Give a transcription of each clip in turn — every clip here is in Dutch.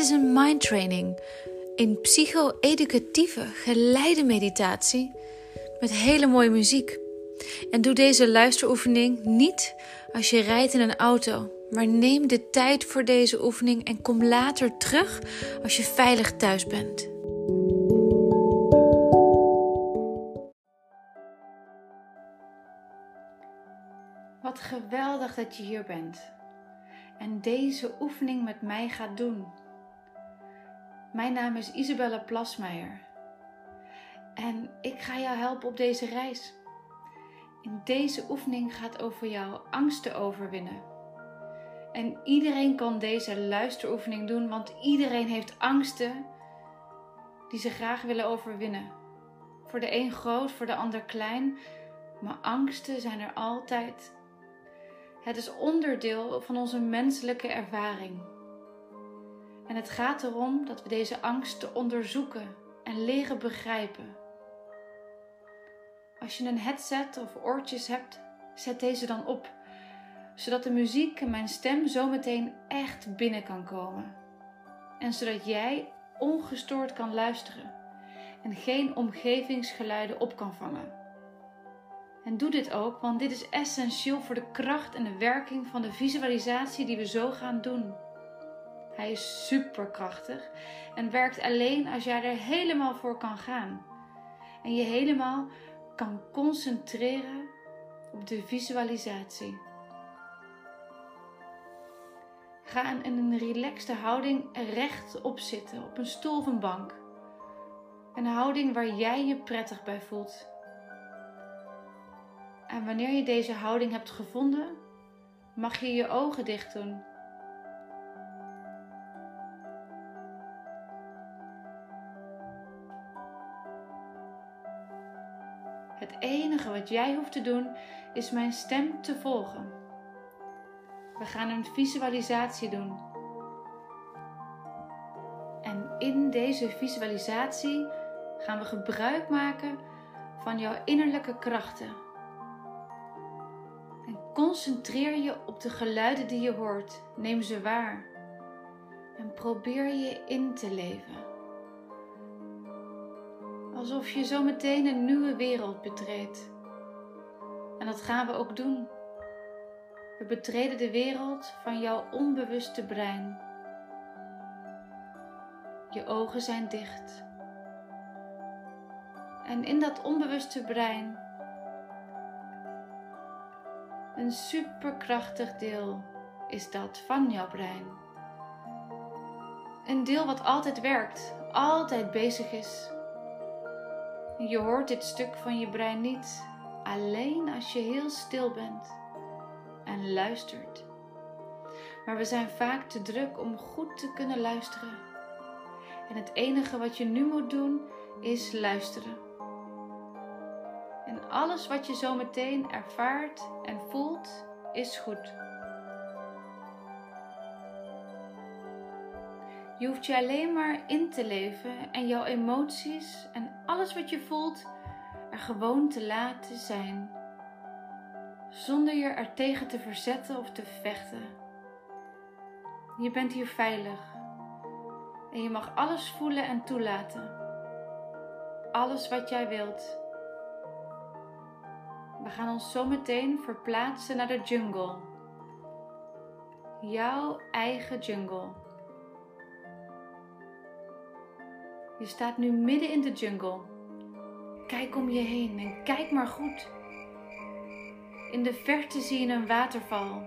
is een mind training, een psycho-educatieve geleide meditatie met hele mooie muziek. En doe deze luisteroefening niet als je rijdt in een auto, maar neem de tijd voor deze oefening en kom later terug als je veilig thuis bent. Wat geweldig dat je hier bent en deze oefening met mij gaat doen. Mijn naam is Isabelle Plasmeijer en ik ga jou helpen op deze reis. In deze oefening gaat over jouw angsten overwinnen. En iedereen kan deze luisteroefening doen, want iedereen heeft angsten die ze graag willen overwinnen. Voor de een groot, voor de ander klein, maar angsten zijn er altijd. Het is onderdeel van onze menselijke ervaring. En het gaat erom dat we deze angsten onderzoeken en leren begrijpen. Als je een headset of oortjes hebt, zet deze dan op, zodat de muziek en mijn stem zometeen echt binnen kan komen. En zodat jij ongestoord kan luisteren en geen omgevingsgeluiden op kan vangen. En doe dit ook, want dit is essentieel voor de kracht en de werking van de visualisatie die we zo gaan doen. Hij is superkrachtig en werkt alleen als jij er helemaal voor kan gaan. En je helemaal kan concentreren op de visualisatie. Ga in een relaxte houding rechtop zitten op een stoel of een bank. Een houding waar jij je prettig bij voelt. En wanneer je deze houding hebt gevonden, mag je je ogen dicht doen. Het enige wat jij hoeft te doen is mijn stem te volgen. We gaan een visualisatie doen. En in deze visualisatie gaan we gebruik maken van jouw innerlijke krachten. En concentreer je op de geluiden die je hoort. Neem ze waar. En probeer je in te leven. Alsof je zo meteen een nieuwe wereld betreedt. En dat gaan we ook doen. We betreden de wereld van jouw onbewuste brein. Je ogen zijn dicht. En in dat onbewuste brein een superkrachtig deel is dat van jouw brein. Een deel wat altijd werkt, altijd bezig is. Je hoort dit stuk van je brein niet alleen als je heel stil bent en luistert. Maar we zijn vaak te druk om goed te kunnen luisteren. En het enige wat je nu moet doen is luisteren. En alles wat je zo meteen ervaart en voelt is goed. Je hoeft je alleen maar in te leven en jouw emoties en alles wat je voelt er gewoon te laten zijn. Zonder je er tegen te verzetten of te vechten. Je bent hier veilig. En je mag alles voelen en toelaten. Alles wat jij wilt. We gaan ons zometeen verplaatsen naar de jungle. Jouw eigen jungle. Je staat nu midden in de jungle. Kijk om je heen en kijk maar goed. In de verte zie je een waterval.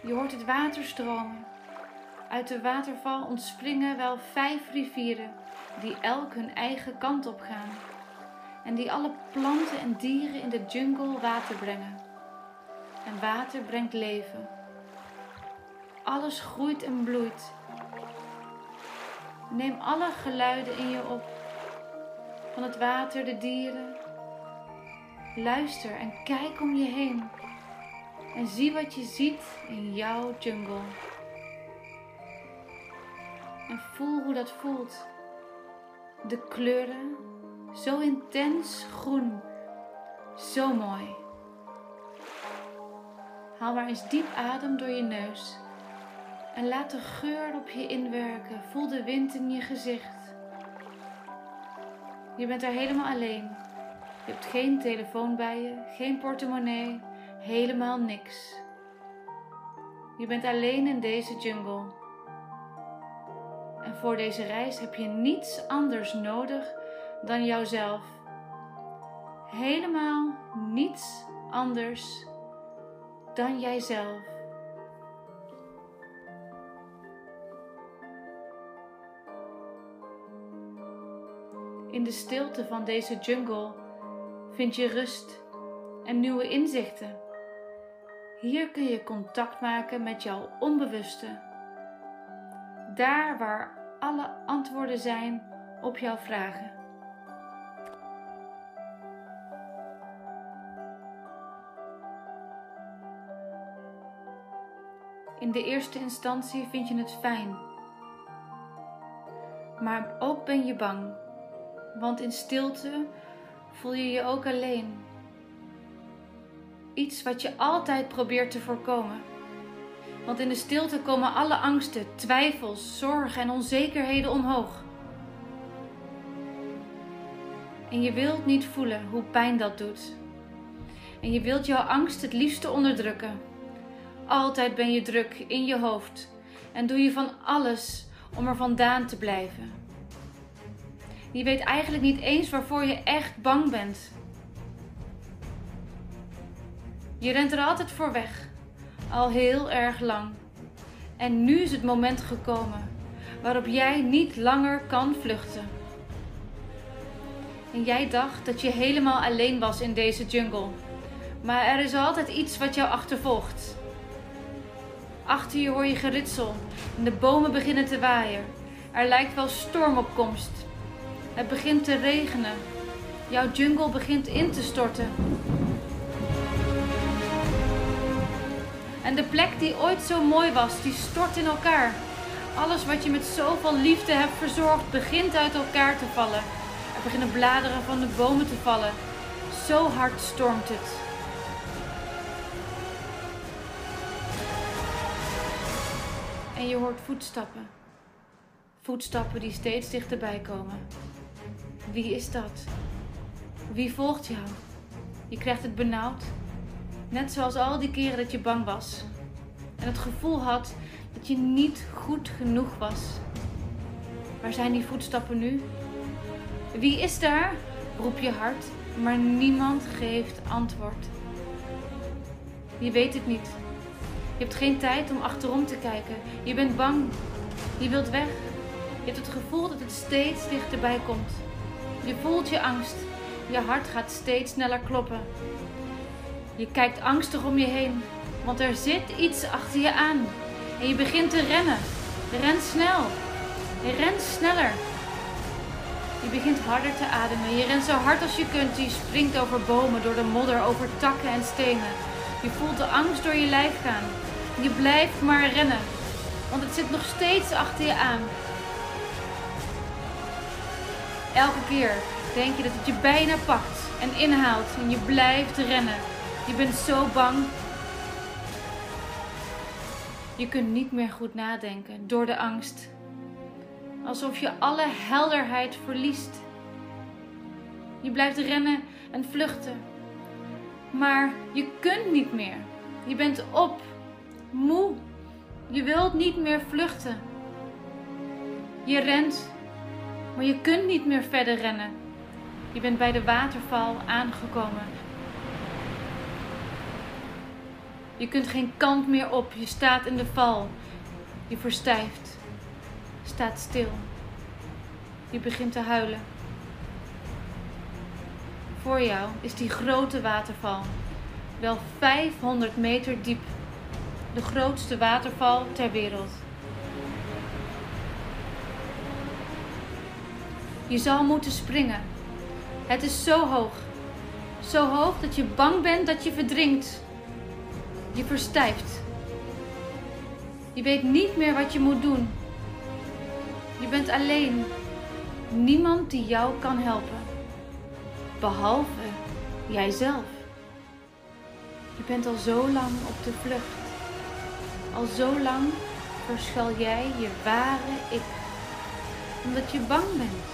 Je hoort het water stromen. Uit de waterval ontspringen wel vijf rivieren die elk hun eigen kant op gaan. En die alle planten en dieren in de jungle water brengen. En water brengt leven. Alles groeit en bloeit. Neem alle geluiden in je op. Van het water, de dieren. Luister en kijk om je heen. En zie wat je ziet in jouw jungle. En voel hoe dat voelt. De kleuren, zo intens groen. Zo mooi. Haal maar eens diep adem door je neus. En laat de geur op je inwerken. Voel de wind in je gezicht. Je bent er helemaal alleen. Je hebt geen telefoon bij je, geen portemonnee, helemaal niks. Je bent alleen in deze jungle. En voor deze reis heb je niets anders nodig dan jouzelf. Helemaal niets anders dan jijzelf. In de stilte van deze jungle vind je rust en nieuwe inzichten. Hier kun je contact maken met jouw onbewuste. Daar waar alle antwoorden zijn op jouw vragen. In de eerste instantie vind je het fijn. Maar ook ben je bang, want in stilte voel je je ook alleen. Iets wat je altijd probeert te voorkomen. Want in de stilte komen alle angsten, twijfels, zorgen en onzekerheden omhoog. En je wilt niet voelen hoe pijn dat doet. En je wilt jouw angst het liefste onderdrukken. Altijd ben je druk in je hoofd en doe je van alles om er vandaan te blijven. Je weet eigenlijk niet eens waarvoor je echt bang bent. Je rent er altijd voor weg, al heel erg lang. En nu is het moment gekomen waarop jij niet langer kan vluchten. En jij dacht dat je helemaal alleen was in deze jungle. Maar er is altijd iets wat jou achtervolgt. Achter je hoor je geritsel en de bomen beginnen te waaien. Er lijkt wel stormopkomst. Het begint te regenen. Jouw jungle begint in te storten. En de plek die ooit zo mooi was, die stort in elkaar. Alles wat je met zoveel liefde hebt verzorgd, begint uit elkaar te vallen. Er beginnen bladeren van de bomen te vallen. Zo hard stormt het. En je hoort voetstappen. Voetstappen die steeds dichterbij komen. Wie is dat? Wie volgt jou? Je krijgt het benauwd. Net zoals al die keren dat je bang was. En het gevoel had dat je niet goed genoeg was. Waar zijn die voetstappen nu? Wie is daar? roep je hard, maar niemand geeft antwoord. Je weet het niet. Je hebt geen tijd om achterom te kijken. Je bent bang. Je wilt weg. Je hebt het gevoel dat het steeds dichterbij komt. Je voelt je angst. Je hart gaat steeds sneller kloppen. Je kijkt angstig om je heen, want er zit iets achter je aan. En je begint te rennen. Je rent snel. Rent sneller. Je begint harder te ademen. Je rent zo hard als je kunt. Je springt over bomen, door de modder, over takken en stenen. Je voelt de angst door je lijf gaan. Je blijft maar rennen, want het zit nog steeds achter je aan. Elke keer denk je dat het je bijna pakt en inhaalt en je blijft rennen. Je bent zo bang. Je kunt niet meer goed nadenken door de angst. Alsof je alle helderheid verliest. Je blijft rennen en vluchten. Maar je kunt niet meer. Je bent op moe. Je wilt niet meer vluchten. Je rent, maar je kunt niet meer verder rennen. Je bent bij de waterval aangekomen. Je kunt geen kant meer op. Je staat in de val. Je verstijft. Staat stil. Je begint te huilen. Voor jou is die grote waterval, wel 500 meter diep de grootste waterval ter wereld. Je zal moeten springen. Het is zo hoog. Zo hoog dat je bang bent dat je verdrinkt. Je verstijft. Je weet niet meer wat je moet doen. Je bent alleen. Niemand die jou kan helpen. Behalve jijzelf. Je bent al zo lang op de vlucht. Al zo lang verschuil jij je ware ik. Omdat je bang bent.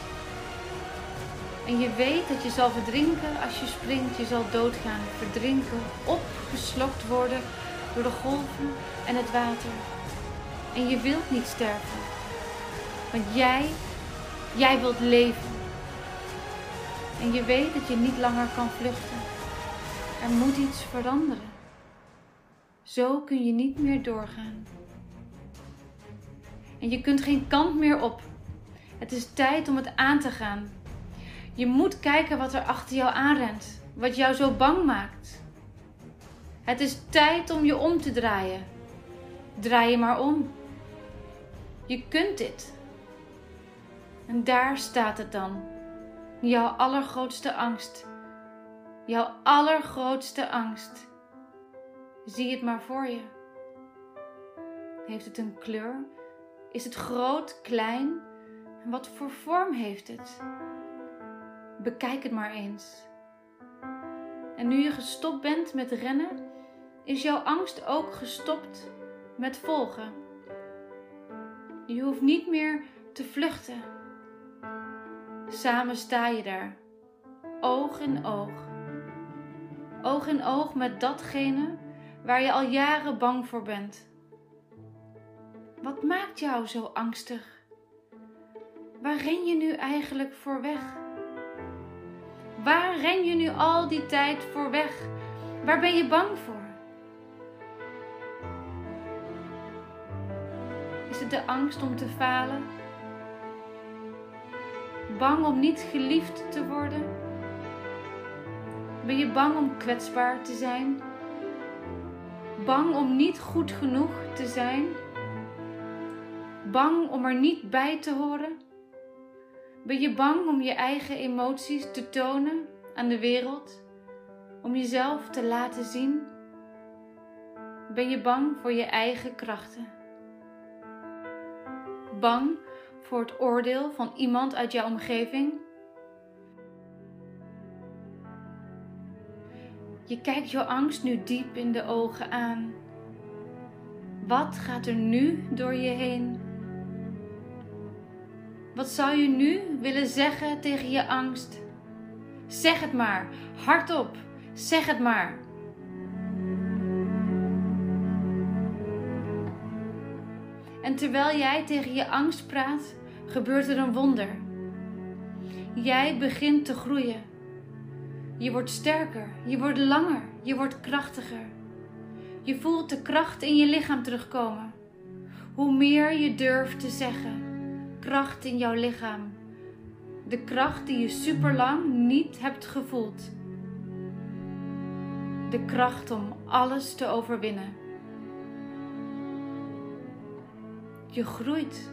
En je weet dat je zal verdrinken als je springt. Je zal doodgaan, verdrinken, opgeslokt worden door de golven en het water. En je wilt niet sterven. Want jij, jij wilt leven. En je weet dat je niet langer kan vluchten. Er moet iets veranderen. Zo kun je niet meer doorgaan. En je kunt geen kant meer op. Het is tijd om het aan te gaan. Je moet kijken wat er achter jou aanrent, wat jou zo bang maakt. Het is tijd om je om te draaien. Draai je maar om. Je kunt dit. En daar staat het dan. Jouw allergrootste angst. Jouw allergrootste angst. Zie het maar voor je. Heeft het een kleur? Is het groot, klein? En wat voor vorm heeft het? Bekijk het maar eens. En nu je gestopt bent met rennen, is jouw angst ook gestopt met volgen. Je hoeft niet meer te vluchten. Samen sta je daar, oog in oog. Oog in oog met datgene waar je al jaren bang voor bent. Wat maakt jou zo angstig? Waar ren je nu eigenlijk voor weg? Waar ren je nu al die tijd voor weg? Waar ben je bang voor? Is het de angst om te falen? Bang om niet geliefd te worden? Ben je bang om kwetsbaar te zijn? Bang om niet goed genoeg te zijn? Bang om er niet bij te horen? Ben je bang om je eigen emoties te tonen aan de wereld? Om jezelf te laten zien? Ben je bang voor je eigen krachten? Bang voor het oordeel van iemand uit jouw omgeving? Je kijkt jouw angst nu diep in de ogen aan. Wat gaat er nu door je heen? Wat zou je nu willen zeggen tegen je angst? Zeg het maar, hardop, zeg het maar. En terwijl jij tegen je angst praat, gebeurt er een wonder. Jij begint te groeien. Je wordt sterker, je wordt langer, je wordt krachtiger. Je voelt de kracht in je lichaam terugkomen. Hoe meer je durft te zeggen, kracht in jouw lichaam. De kracht die je superlang niet hebt gevoeld. De kracht om alles te overwinnen. Je groeit.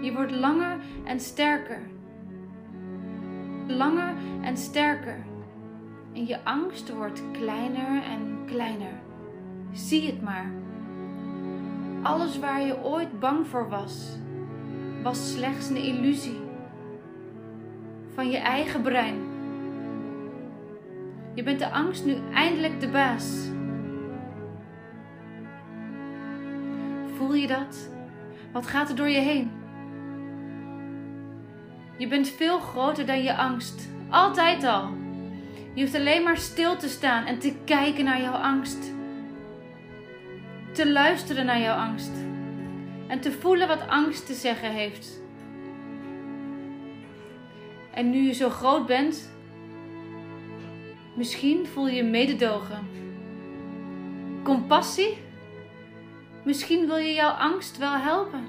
Je wordt langer en sterker. Langer en sterker. En je angst wordt kleiner en kleiner. Zie het maar. Alles waar je ooit bang voor was, was slechts een illusie van je eigen brein. Je bent de angst nu eindelijk de baas. Voel je dat? Wat gaat er door je heen? Je bent veel groter dan je angst. Altijd al. Je hoeft alleen maar stil te staan en te kijken naar jouw angst. Te luisteren naar jouw angst. En te voelen wat angst te zeggen heeft. En nu je zo groot bent, misschien voel je mededogen. Compassie? Misschien wil je jouw angst wel helpen.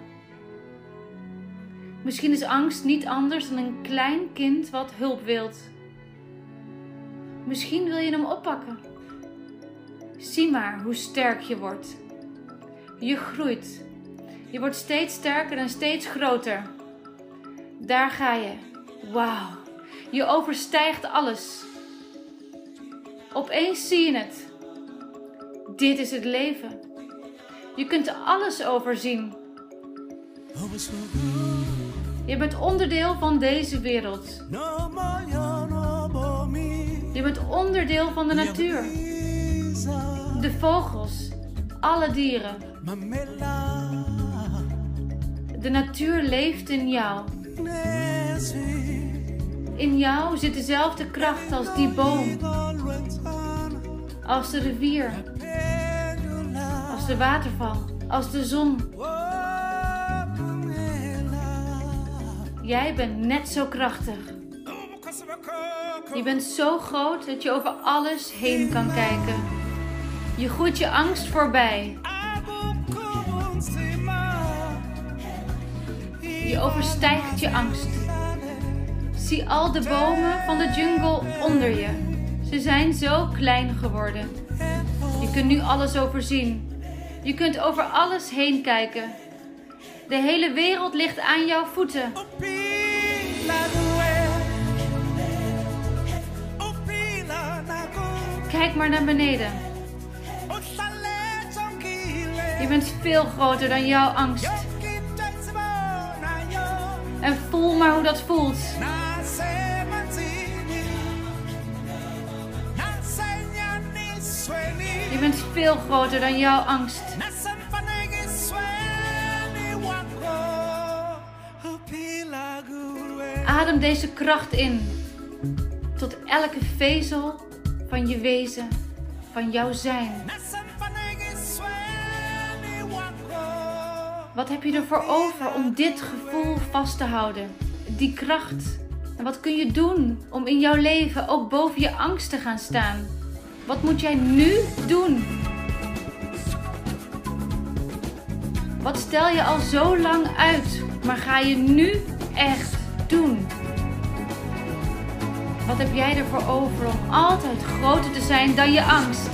Misschien is angst niet anders dan een klein kind wat hulp wilt. Misschien wil je hem oppakken. Zie maar hoe sterk je wordt. Je groeit. Je wordt steeds sterker en steeds groter. Daar ga je. Wauw. Je overstijgt alles. Opeens zie je het. Dit is het leven. Je kunt alles overzien. Je bent onderdeel van deze wereld. Je bent onderdeel van de natuur. De vogels, alle dieren. De natuur leeft in jou. In jou zit dezelfde kracht als die boom, als de rivier, als de waterval, als de zon. Jij bent net zo krachtig. Je bent zo groot dat je over alles heen kan kijken. Je groeit je angst voorbij. Overstijgt je angst. Zie al de bomen van de jungle onder je. Ze zijn zo klein geworden. Je kunt nu alles overzien. Je kunt over alles heen kijken. De hele wereld ligt aan jouw voeten. Kijk maar naar beneden. Je bent veel groter dan jouw angst. En voel maar hoe dat voelt. Je bent veel groter dan jouw angst. Adem deze kracht in tot elke vezel van je wezen, van jouw zijn. Wat heb je ervoor over om dit gevoel vast te houden? Die kracht. En wat kun je doen om in jouw leven ook boven je angst te gaan staan? Wat moet jij nu doen? Wat stel je al zo lang uit, maar ga je nu echt doen? Wat heb jij ervoor over om altijd groter te zijn dan je angst?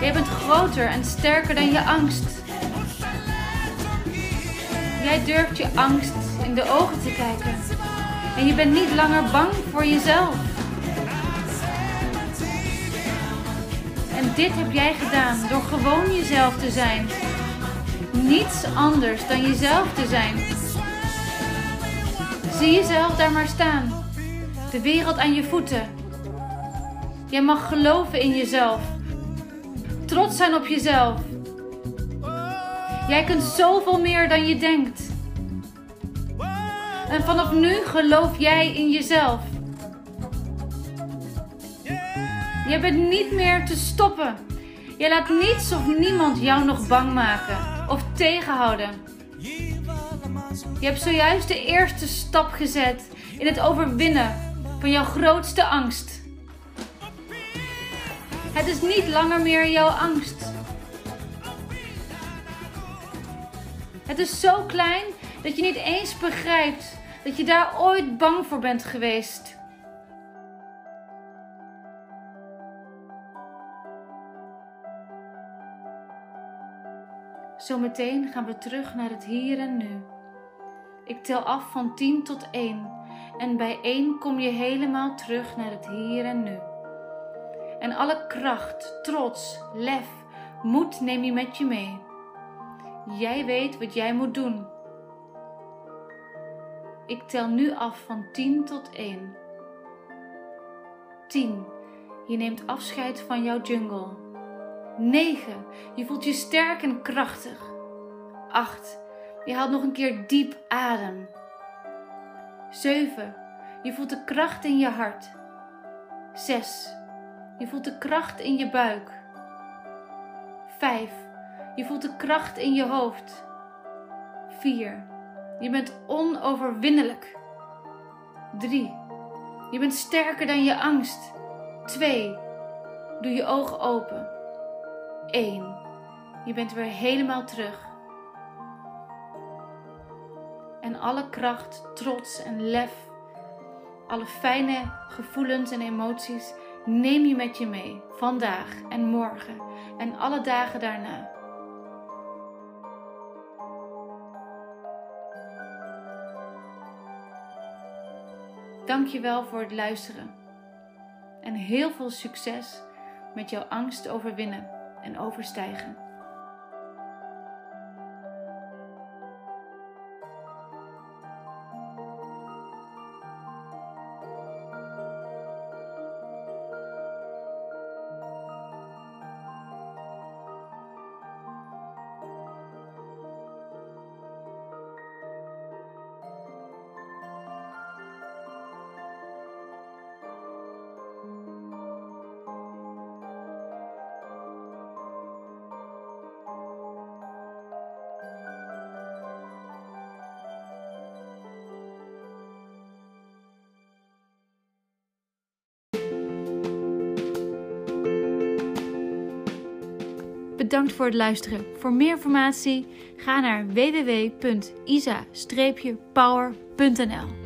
Jij bent groter en sterker dan je angst. Jij durft je angst in de ogen te kijken. En je bent niet langer bang voor jezelf. En dit heb jij gedaan door gewoon jezelf te zijn. Niets anders dan jezelf te zijn. Zie jezelf daar maar staan. De wereld aan je voeten. Jij mag geloven in jezelf. Trots zijn op jezelf. Jij kunt zoveel meer dan je denkt. En vanaf nu geloof jij in jezelf. Je bent niet meer te stoppen. Je laat niets of niemand jou nog bang maken of tegenhouden. Je hebt zojuist de eerste stap gezet in het overwinnen van jouw grootste angst. Het is niet langer meer jouw angst. Het is zo klein dat je niet eens begrijpt dat je daar ooit bang voor bent geweest. Zometeen gaan we terug naar het hier en nu. Ik tel af van 10 tot 1 en bij 1 kom je helemaal terug naar het hier en nu. En alle kracht, trots, lef, moed neem je met je mee. Jij weet wat jij moet doen. Ik tel nu af van 10 tot 1. 10. Je neemt afscheid van jouw jungle. 9. Je voelt je sterk en krachtig. 8. Je haalt nog een keer diep adem. 7. Je voelt de kracht in je hart. 6. Je voelt de kracht in je buik. 5. Je voelt de kracht in je hoofd. 4. Je bent onoverwinnelijk. 3. Je bent sterker dan je angst. 2. Doe je ogen open. 1. Je bent weer helemaal terug. En alle kracht, trots en lef, alle fijne gevoelens en emoties neem je met je mee vandaag en morgen en alle dagen daarna. Dankjewel voor het luisteren. En heel veel succes met jouw angst overwinnen en overstijgen. Bedankt voor het luisteren. Voor meer informatie ga naar www.isa-power.nl